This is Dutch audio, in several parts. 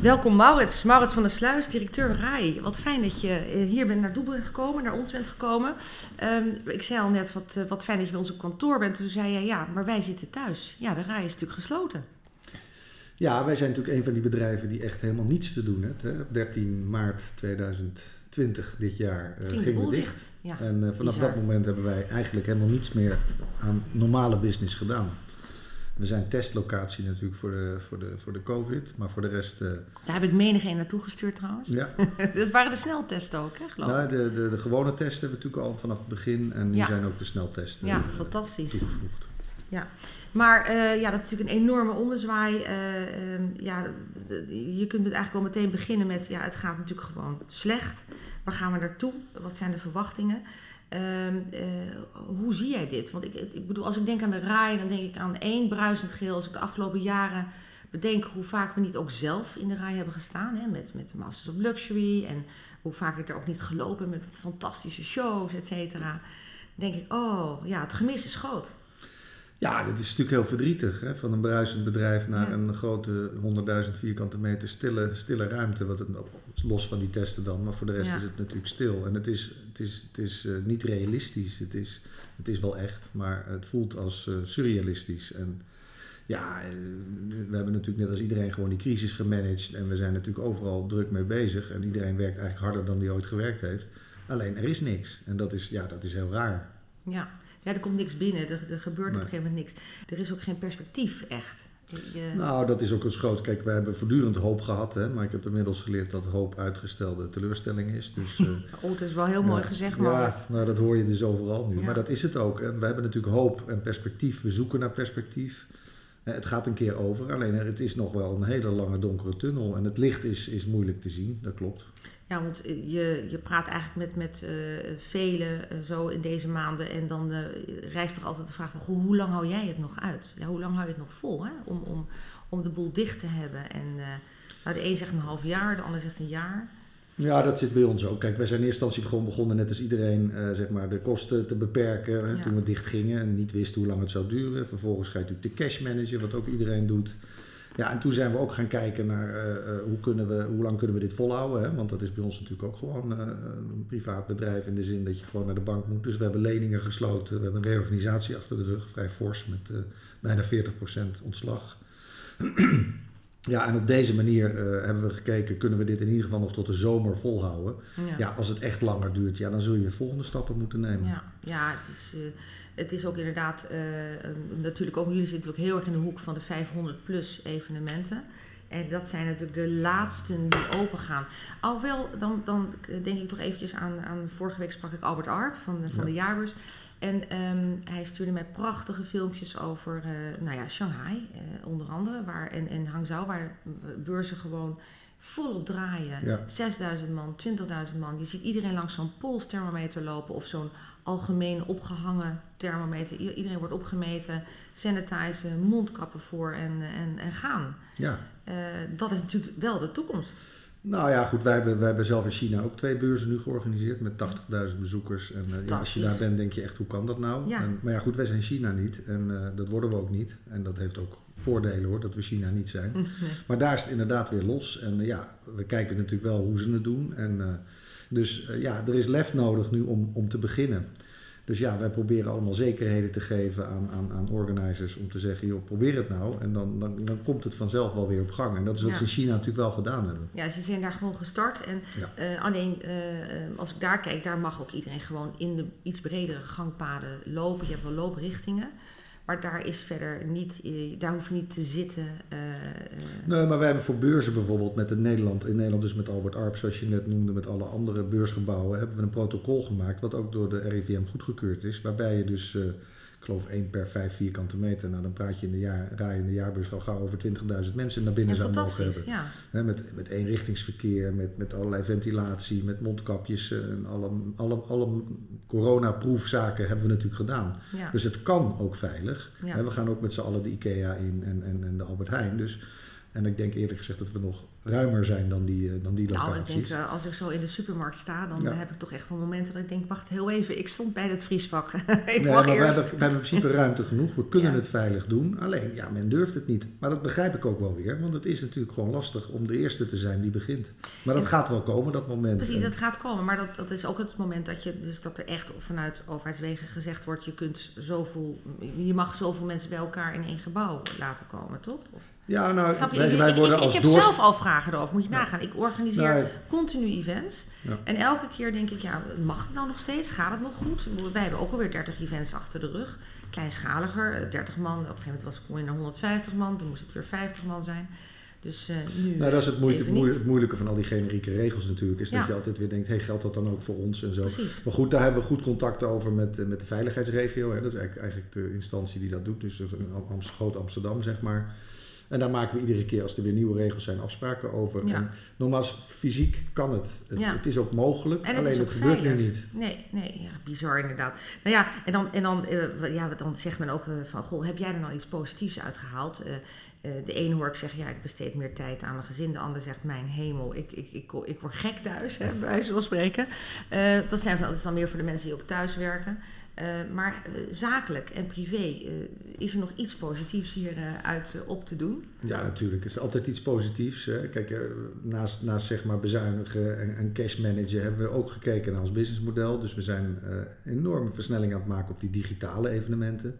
Welkom Maurits, Maurits van der Sluis, directeur RAI. Wat fijn dat je eh, hier bent naartoe bent gekomen, naar ons bent gekomen. Ehm, ik zei al net, wat, eh, wat fijn dat je bij ons op kantoor bent. Toen zei je, ja, maar wij zitten thuis. Ja, de RAI is natuurlijk gesloten. Ja, wij zijn natuurlijk een van die bedrijven die echt helemaal niets te doen. Hè. Op 13 maart 2020 dit jaar uh, Ging gingen we dicht. dicht. Ja, en uh, vanaf bizar. dat moment hebben wij eigenlijk helemaal niets meer aan normale business gedaan. We zijn testlocatie natuurlijk voor de, voor de, voor de COVID, maar voor de rest... Uh, Daar heb ik menig een naartoe gestuurd trouwens. ja, Dat waren de sneltesten ook, hè, geloof ik. nou, de, de, de gewone testen hebben we natuurlijk al vanaf het begin en nu Ja. zijn ook de sneltesten Ja, eh, fantastisch. toegevoegd. Ja, maar eh, ja, dat is natuurlijk een enorme ommezwaai. Eh, ehm, ja, je kunt het eigenlijk wel meteen beginnen met, ja, het gaat natuurlijk gewoon slecht. Waar gaan we naartoe? Wat zijn de verwachtingen? Ehm, eh, hoe zie jij dit? Want ik, ik bedoel, als ik denk aan de RAI, dan denk ik aan één bruisend geel. Als ik de afgelopen jaren bedenk hoe vaak we niet ook zelf in de RAI hebben gestaan. Hè, met, met de Masters of Luxury. En hoe vaak ik er ook niet gelopen met fantastische shows, et cetera. Denk ik, oh ja, het gemis is groot. Ja, dit is natuurlijk heel verdrietig. Hè? Van een bruisend bedrijf naar Ja. een grote 100.000 vierkante meter stille, stille ruimte. Wat het, los van die testen dan, maar voor de rest Ja. is het natuurlijk stil. En het is, het is, het is eh, niet realistisch. Het is, het is wel echt, maar het voelt als eh, surrealistisch. En ja, eh, we hebben natuurlijk net als iedereen gewoon die crisis gemanaged. En we zijn natuurlijk overal druk mee bezig. En iedereen werkt eigenlijk harder dan die ooit gewerkt heeft. Alleen er is niks. En dat is, ja, dat is heel raar. Ja. Ja, er komt niks binnen. Er, er gebeurt op een gegeven moment niks. Er is ook geen perspectief, echt. Je- Nou, dat is ook eens groot. Kijk, we hebben voortdurend hoop gehad, hè, maar ik heb inmiddels geleerd dat hoop uitgestelde teleurstelling is. Dus, eh, oh, het is wel heel mooi ja, gezegd, maar Ja, nou, dat hoor je dus overal nu. Ja. Maar dat is het ook. En we hebben natuurlijk hoop en perspectief. We zoeken naar perspectief. Het gaat een keer over, alleen het is nog wel een hele lange donkere tunnel. En het licht is, is moeilijk te zien, dat klopt. Ja, want eh, je, je praat eigenlijk met, met eh, velen eh, zo in deze maanden. En dan eh, rijst toch altijd de vraag van, hoe lang hou jij het nog uit? Ja, hoe lang hou je het nog vol hè? Om, om, om de boel dicht te hebben? En nou, de een zegt een half jaar, de ander zegt een jaar. Ja, dat zit bij ons ook. Kijk, wij zijn in eerste instantie gewoon begonnen, net als iedereen, eh, zeg maar, de kosten te beperken. Hè, Ja. Toen we dicht gingen en niet wisten hoe lang het zou duren. Vervolgens ga je natuurlijk de cash managen, wat ook iedereen doet. Ja, en toen zijn we ook gaan kijken naar eh, eh, hoe, kunnen we, hoe lang kunnen we dit volhouden. Hè? Want dat is bij ons natuurlijk ook gewoon een privaat bedrijf in de zin dat je gewoon naar de bank moet. Dus we hebben leningen gesloten. We hebben een reorganisatie achter de rug, vrij fors, met bijna 40% ontslag. Ja, en op deze manier eh, hebben we gekeken, kunnen we dit in ieder geval nog tot de zomer volhouden. Ja. Ja, als het echt langer duurt, ja, dan zul je volgende stappen moeten nemen. Ja, ja het, is, eh, het is ook inderdaad, eh, natuurlijk ook, jullie zitten ook heel erg in de hoek van de 500 plus evenementen. En dat zijn natuurlijk de laatsten die open gaan. Alhoewel, dan, dan denk ik toch eventjes aan, aan vorige week sprak ik Albert Arp van, de- van de Ja. jaarbeurs. En ehm, hij stuurde mij prachtige filmpjes over, eh, nou ja, Shanghai eh, onder andere, waar, en, en Hangzhou, waar beurzen gewoon volop draaien. Ja. 6000 man, 20.000 man. Je ziet iedereen langs zo'n polsthermometer lopen of zo'n algemeen opgehangen thermometer. Iedereen wordt opgemeten, sanitizen, mondkappen voor en, eh, en, en gaan. Ja. Dat is natuurlijk wel de toekomst. Nou ja, goed, wij hebben, wij hebben zelf in China ook twee beurzen nu georganiseerd met 80.000 bezoekers. En eh, ja, als je daar bent, denk je echt, hoe kan dat nou? Ja. En, maar ja, goed, wij zijn China niet en eh, dat worden we ook niet. En dat heeft ook voordelen hoor, dat we China niet zijn. Nee. Maar daar is het inderdaad weer los. En eh, ja, we kijken natuurlijk wel hoe ze het doen. En, dus ja, er is lef nodig nu om, om te beginnen. Dus ja, wij proberen allemaal zekerheden te geven aan, aan, aan organizers om te zeggen, joh, probeer het nou. En dan, dan, dan komt het vanzelf wel weer op gang. En dat is wat Ja. ze in China natuurlijk wel gedaan hebben. Ja, ze zijn daar gewoon gestart. En Ja. eh, alleen eh, eh, als ik daar kijk, daar mag ook iedereen gewoon in de iets bredere gangpaden lopen. Je hebt wel looprichtingen. Maar daar is verder niet, eh, daar hoef je niet te zitten. eh, eh, Nee, maar wij hebben voor beurzen bijvoorbeeld met in Nederland, in Nederland dus met Albert Arp, zoals je net noemde, met alle andere beursgebouwen, hebben we een protocol gemaakt, wat ook door de RIVM goedgekeurd is, waarbij je dus ik geloof één per vijf vierkante meter. Nou, dan praat je in de, jaar, rij je in de jaarbeurs al gauw over 20.000 mensen naar binnen Ja, zou mogen hebben. Ja. Met, met eenrichtingsverkeer, met, met allerlei ventilatie, met mondkapjes. eh, En alle, alle, alle coronaproefzaken hebben we natuurlijk gedaan. Ja. Dus het kan ook veilig. Hè, we gaan ook met z'n allen de IKEA in en, en, en de Albert Heijn. Dus, en ik denk eerlijk gezegd dat we nog ruimer zijn dan die, eh, dan die Nou, ik locaties. denk, eh, als ik zo in de supermarkt sta, dan Ja. heb ik toch echt wel momenten dat ik denk, wacht heel even, ik stond bij het vriesvak. ik Nee, mag maar we hebben, we hebben in principe ruimte genoeg. We kunnen Ja. het veilig doen. Alleen, ja, men durft het niet. Maar dat begrijp ik ook wel weer. Want het is natuurlijk gewoon lastig om de eerste te zijn die begint. Maar dat En- gaat wel komen, dat moment. Precies, dat gaat komen. Maar dat, dat is ook het moment dat, je, dus dat er echt vanuit overheidswegen gezegd wordt... je, kunt zoveel, je mag zoveel mensen bij elkaar in één gebouw laten komen, toch? Of, ja, nou, snap je? wij, Ik- wij ik, worden ik, ik als heb zelf al vragen erover, moet je nagaan. Ik organiseer Nou, continu events. Ja. En elke keer denk ik, ja, mag het nou nog steeds? Gaat het nog goed? Wij hebben ook alweer 30 events achter de rug. Kleinschaliger, eh, 30 man. Op een gegeven moment was je naar 150 man. Toen moest het weer 50 man zijn. Dus eh, nu Nou, dat is het, moeite, moe- het moeilijke van al die generieke regels natuurlijk. Is Ja. dat je altijd weer denkt, hey, geldt dat dan ook voor ons en zo. Precies. Maar goed, daar hebben we goed contact over met, eh, met de veiligheidsregio. Hè. Dat is eigenlijk, eigenlijk de instantie die dat doet. Dus een Groot Amsterdam, zeg maar. En daar maken we iedere keer als er weer nieuwe regels zijn afspraken over. Ja. En nogmaals, fysiek kan het. Het, Ja. het is ook mogelijk, En het alleen het gebeurt veilig. nu niet. Nee, nee, ja, bizar inderdaad. Nou ja, en dan, en dan, eh, ja, dan zegt men ook eh, van, goh, heb jij er nou iets positiefs uitgehaald? Eh, eh, de een hoor ik zeggen, ja, ik besteed meer tijd aan mijn gezin. De ander zegt, mijn hemel, ik, ik, ik, ik word gek thuis, hè, bij wijze van spreken. Dat, zijn, dat is dan meer voor de mensen die ook thuis werken. Eh, maar eh, zakelijk en privé, eh, is er nog iets positiefs hieruit uit eh, op te doen? Ja, natuurlijk. Er is altijd iets positiefs. Hè. Kijk, naast, naast zeg maar bezuinigen en, en cash managen hebben we ook gekeken naar ons businessmodel. Dus we zijn enorme versnelling aan het maken op die digitale evenementen.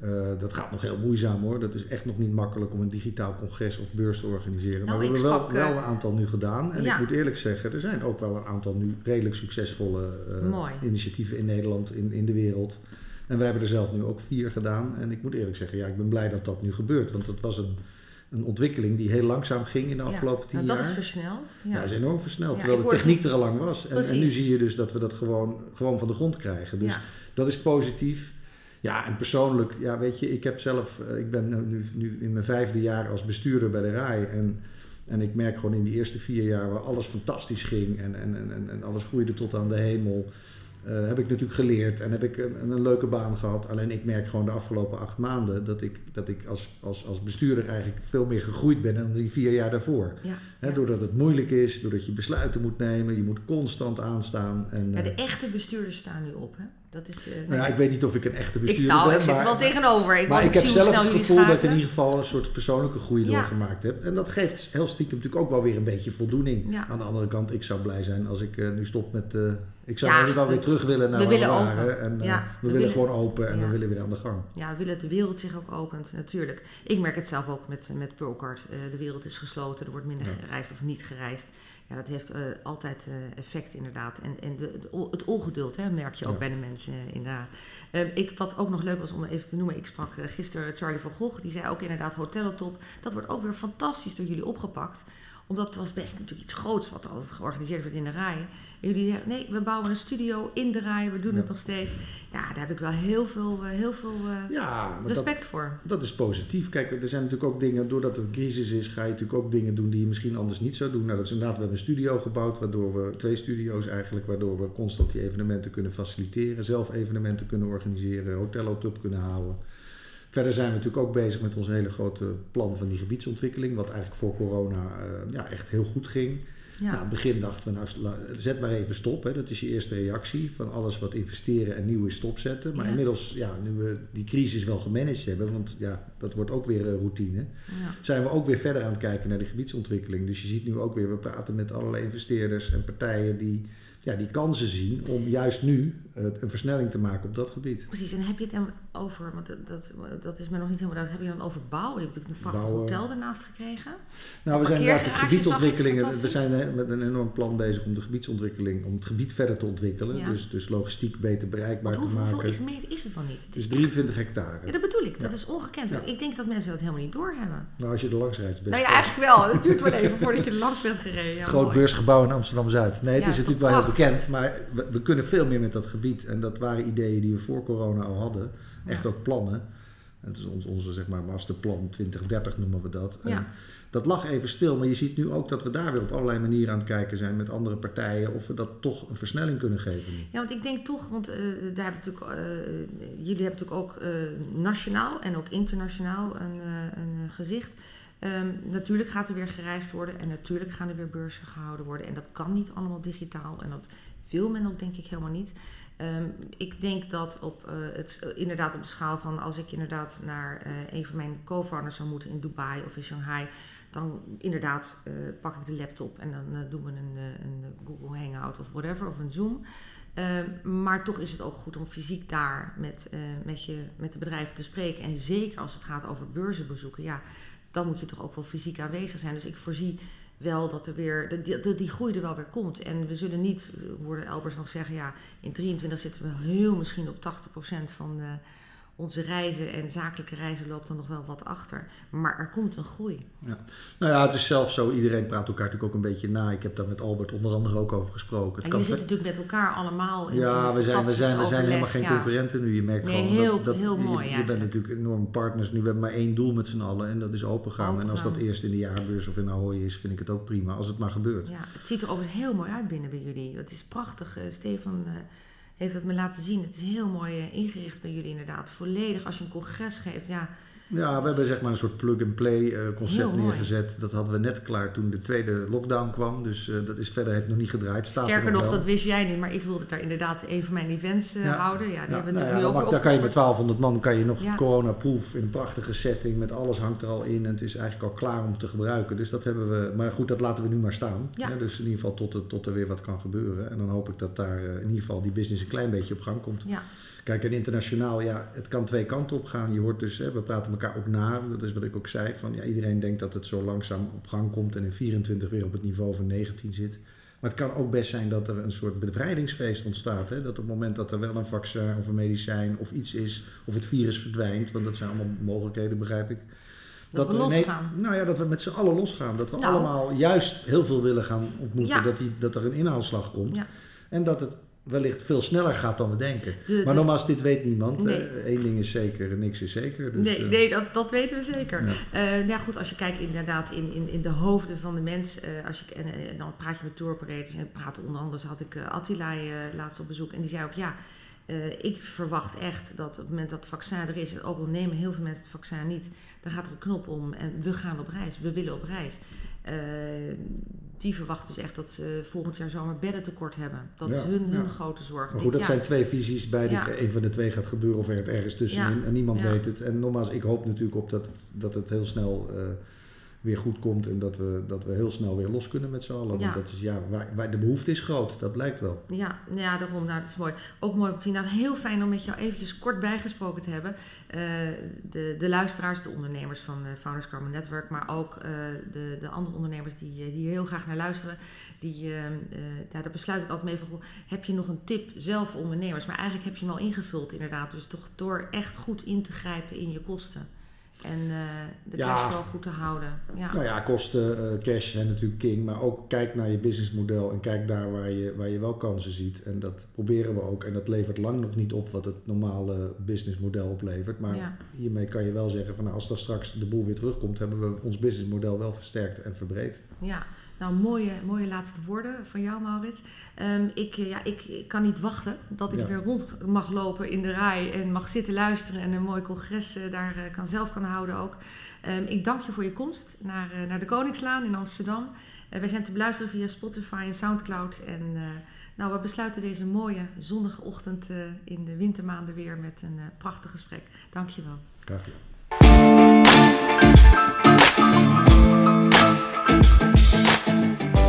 Eh, dat gaat nog heel moeizaam hoor. Dat is echt nog niet makkelijk om een digitaal congres of beurs te organiseren. Nou, maar we hebben wel, eh, wel een aantal nu gedaan. En ja. ik moet eerlijk zeggen, er zijn ook wel een aantal nu redelijk succesvolle eh, initiatieven in Nederland, in, in de wereld. En we hebben er zelf nu ook vier gedaan. En ik moet eerlijk zeggen, ja, ik ben blij dat dat nu gebeurt. Want dat was een, een ontwikkeling die heel langzaam ging in de afgelopen tien nou, dat jaar. is versneld. Ja, Ja. is enorm versneld. Ja, terwijl de techniek er al lang was. En, en nu zie je dus dat we dat gewoon, gewoon van de grond krijgen. Dus Ja. dat is positief. Ja, en persoonlijk, ja, weet je, ik heb zelf, eh, ik ben nu- nu, in mijn vijfde jaar als bestuurder bij de RAI. En, en ik merk gewoon in die eerste vier jaar waar alles fantastisch ging en, en, en, en- alles groeide tot aan de hemel. eh, heb ik natuurlijk geleerd en heb ik een, een leuke baan gehad. Alleen ik merk gewoon de afgelopen acht maanden dat ik, dat ik als, als, als bestuurder eigenlijk veel meer gegroeid ben dan die vier jaar daarvoor. Ja. Doordat het moeilijk is, doordat je besluiten moet nemen, je moet constant aanstaan. En, Ja, eh, de echte bestuurders staan nu op, hè? Dat is... eh, nou ja, ik weet niet of ik een echte ik, bestuurder nou, ben, ik zit er maar, wel tegenover. Ik, maar ik ik heb zelf het gevoel dat ik in ieder geval een soort persoonlijke groei Ja. doorgemaakt heb. En dat geeft heel stiekem natuurlijk ook wel weer een beetje voldoening. Ja. Aan de andere kant, ik zou blij zijn als ik eh, nu stop met... eh, ik zou wel we- weer terug willen naar we waar we willen waren. En we, we willen willen- gewoon open en we willen weer aan de gang. Ja, we willen dat de wereld zich ook opent, natuurlijk. Ik merk het zelf ook met, met Pearlcard. De wereld is gesloten, er wordt minder gereisd of niet gereisd. Ja, dat heeft eh, altijd eh, effect inderdaad. En, en de, het ongeduld hè, merk je ook Ja. bij de mensen eh, inderdaad. Eh, ik, wat ook nog leuk was om even te noemen, ik sprak gisteren Charlie van Gogh. Die zei ook inderdaad Hotelletop. Dat wordt ook weer fantastisch door jullie opgepakt. Omdat het was best natuurlijk iets groots wat altijd georganiseerd werd in de rij. En jullie zeggen, nee, we bouwen een studio in de rij, we doen Ja. het nog steeds. Ja, daar heb ik wel heel veel, eh, heel veel eh, Ja, dat, respect voor. Dat is positief. Kijk, er zijn natuurlijk ook dingen, doordat het crisis is, ga je natuurlijk ook dingen doen die je misschien anders niet zou doen. Nou, dat is inderdaad, we hebben een studio gebouwd, waardoor we, twee studio's eigenlijk, waardoor we constant die evenementen kunnen faciliteren, zelf evenementen kunnen organiseren, hotelotub kunnen houden. Verder zijn we natuurlijk ook bezig met ons hele grote plan van die gebiedsontwikkeling, wat eigenlijk voor corona eh, ja, echt heel goed ging. Ja. Nou, in het begin dachten we, nou zet maar even stop. Hè. Dat is je eerste reactie. Van alles wat investeren en nieuw is stopzetten. Maar Ja. inmiddels, ja, nu we die crisis wel gemanaged hebben, want ja, dat wordt ook weer eh, routine, ja. zijn we ook weer verder aan het kijken naar de gebiedsontwikkeling. Dus je ziet nu ook weer, we praten met allerlei investeerders en partijen die, ja, die kansen zien om juist nu een versnelling te maken op dat gebied. Precies, en heb je het dan over, want dat, dat, is me nog niet helemaal duidelijk, heb je dan over bouw? Je hebt natuurlijk een prachtig Bouwen. hotel ernaast gekregen. Nou, we zijn inderdaad de gebiedsontwikkelingen. We zijn eh, met een enorm plan bezig om de gebiedsontwikkeling, om het gebied verder te ontwikkelen. Ja. Dus, dus logistiek beter bereikbaar te maken. hoeveel is, meer is het wel niet? Het is 23 hectare. Ja, dat bedoel ik. Dat Ja. is ongekend. Ja. Ik denk dat mensen dat helemaal niet doorhebben. Nou, als je er langs rijdt, best Nou ja, eigenlijk wel. Het duurt wel even voordat je er langs bent gereden. Groot mooi. beursgebouw in Amsterdam-Zuid. Nee, het is is natuurlijk wel heel bekend. Maar we, we, kunnen veel meer met dat gebied. En dat waren ideeën die we voor corona al hadden. Echt ook plannen. Het is ons, onze zeg maar, masterplan 2030 noemen we dat. Ja. dat lag even stil, maar je ziet nu ook dat we daar weer op allerlei manieren aan het kijken zijn met andere partijen. Of we dat toch een versnelling kunnen geven. Ja, want ik denk toch, want uh, daar hebben natuurlijk, uh, jullie hebben natuurlijk ook uh, nationaal en ook internationaal een, een gezicht. Um, natuurlijk gaat er weer gereisd worden en natuurlijk gaan er weer beurzen gehouden worden. En dat kan niet allemaal digitaal en dat wil men ook denk ik helemaal niet. Um, ik denk dat op, uh, het, inderdaad op de schaal van als ik inderdaad naar uh, een van mijn co-founders zou moeten in Dubai of in Shanghai, dan inderdaad pak ik de laptop en dan doen we een, een, Google Hangout of whatever of een Zoom. Um, maar toch is het ook goed om fysiek daar met, met, je, met de bedrijven te spreken. En zeker als het gaat over beurzenbezoeken, ja, dan moet je toch ook wel fysiek aanwezig zijn. Dus ik voorzie wel dat er weer, die, die, groei er wel weer komt. En we zullen niet, hoorde Elbers nog zeggen, ja, in 23 zitten we heel misschien op 80% van de onze reizen en zakelijke reizen loopt dan nog wel wat achter. Maar er komt een groei. Ja. Nou ja, het is zelfs zo, iedereen praat elkaar natuurlijk ook een beetje na. Ik heb daar met Albert onder andere ook over gesproken. Het en jullie zitten natuurlijk met elkaar allemaal in Ja, we zijn, we zijn, we zijn helemaal geen concurrenten nu. Je merkt nee, gewoon heel, dat, dat heel mooi, je, je bent natuurlijk enorm partners. Nu we hebben maar één doel met z'n allen en dat is opengaan. Open en als dat eerst in de jaarbeurs of in Ahoy is, vind ik het ook prima. Als het maar gebeurt. Ja, het ziet er overigens heel mooi uit binnen bij jullie. Het is prachtig. Uh, Stefan... Uh, heeft het me laten zien. Het is heel mooi uh, ingericht bij jullie inderdaad. Volledig als je een congres geeft. Ja, ja, we hebben zeg maar een soort plug-and-play uh, concept neergezet. Dat hadden we net klaar toen de tweede lockdown kwam. Dus uh, dat is verder heeft nog niet gedraaid. Staat Sterker nog, nog dat wist jij niet. Maar ik wilde daar inderdaad een van mijn events uh, ja. houden. Ja, die ja, hebben nou nu ja, ook daar kan je met 1200 man kan je nog corona-proof in een prachtige setting. Met alles hangt er al in. En het is eigenlijk al klaar om te gebruiken. Dus dat hebben we. Maar goed, dat laten we nu maar staan. Dus in ieder geval tot, er- tot er weer wat kan gebeuren. En dan hoop ik dat daar eh, in ieder geval die business een klein beetje op gang komt. Ja, Kijk, en internationaal, ja, het kan twee kanten op gaan. Je hoort dus, hè, we praten elkaar ook na. Dat is wat ik ook zei. Van, ja, iedereen denkt dat het zo langzaam op gang komt en in 24 weer op het niveau van 19 zit. Maar het kan ook best zijn dat er een soort bevrijdingsfeest ontstaat. Hè? Dat op het moment dat er wel een vaccin of een medicijn of iets is, of het virus verdwijnt, want dat zijn allemaal mogelijkheden, begrijp ik. Dat we ineens- losgaan. nou ja, dat we met z'n allen losgaan. Dat we Nou. allemaal juist heel veel willen gaan ontmoeten. Ja. Dat, die, dat er een inhaalslag komt. Ja. En dat het wellicht veel sneller gaat dan we denken. De- maar nogmaals, dit weet niemand. Nee. Eén ding is zeker, niks is zeker. Dus, nee, eh, nee dat, dat weten we zeker. Ja. Eh, nou ja, goed, als je kijkt inderdaad in, in, in de hoofden van de mens, eh, als je, en, eh, dan praat je met tour operators en praten onder andere had ik eh, Attila eh, laatst op bezoek en die zei ook ja, eh, ik verwacht echt dat op het moment dat het vaccin er is, ook al nemen heel veel mensen het vaccin niet, dan gaat er een knop om en we gaan op reis, we willen op reis. Eh, die verwachten dus echt dat ze volgend jaar zomer beddentekort hebben. Dat Ja, is hun, hun ja. grote zorg. Maar goed, dat zijn twee visies. Beide. Een van de twee gaat gebeuren of er ergens tussenin. En niemand weet het. En nogmaals, ik hoop natuurlijk op dat het, dat het heel snel eh, weer goed komt. En dat we, dat we heel snel weer los kunnen met z'n allen. Ja. Want dat is, ja, waar, waar, de behoefte is groot. Dat blijkt wel. Ja, ja, daarom. Nou, dat is mooi. Ook mooi om te zien. Nou, heel fijn om met jou eventjes kort bijgesproken te hebben. Eh, de, de luisteraars, de ondernemers van eh, Founders Carbon Network, maar ook eh, de, de andere ondernemers die, die hier heel graag naar luisteren. Die, ja, daar besluit ik altijd mee van, goh, heb je nog een tip zelf voor ondernemers? Maar eigenlijk heb je hem al ingevuld inderdaad. Dus toch door echt goed in te grijpen in je kosten. En eh, de Ja. cashflow goed te houden. Ja. Nou ja, kosten, eh, cash zijn natuurlijk king. Maar ook kijk naar je businessmodel. En kijk daar waar je, waar je wel kansen ziet. En dat proberen we ook. En dat levert lang nog niet op wat het normale businessmodel oplevert. Maar Ja. hiermee kan je wel zeggen van nou, als dan straks de boel weer terugkomt, hebben we ons businessmodel wel versterkt en verbreed. Ja, nou mooie, mooie laatste woorden van jou, Maurits. Ehm, ik, eh, ja, ik, ik kan niet wachten dat ik Ja. weer rond mag lopen in de rij en mag zitten luisteren en een mooi congres eh, daar eh, kan, zelf kan houden ook. Ehm, ik dank je voor je komst naar, naar de Koningslaan in Amsterdam. Wij zijn te beluisteren via Spotify en Soundcloud. En nou, we besluiten deze mooie zonnige ochtend in de wintermaanden weer met een prachtig gesprek. Dank je wel. Graag gedaan. Bye.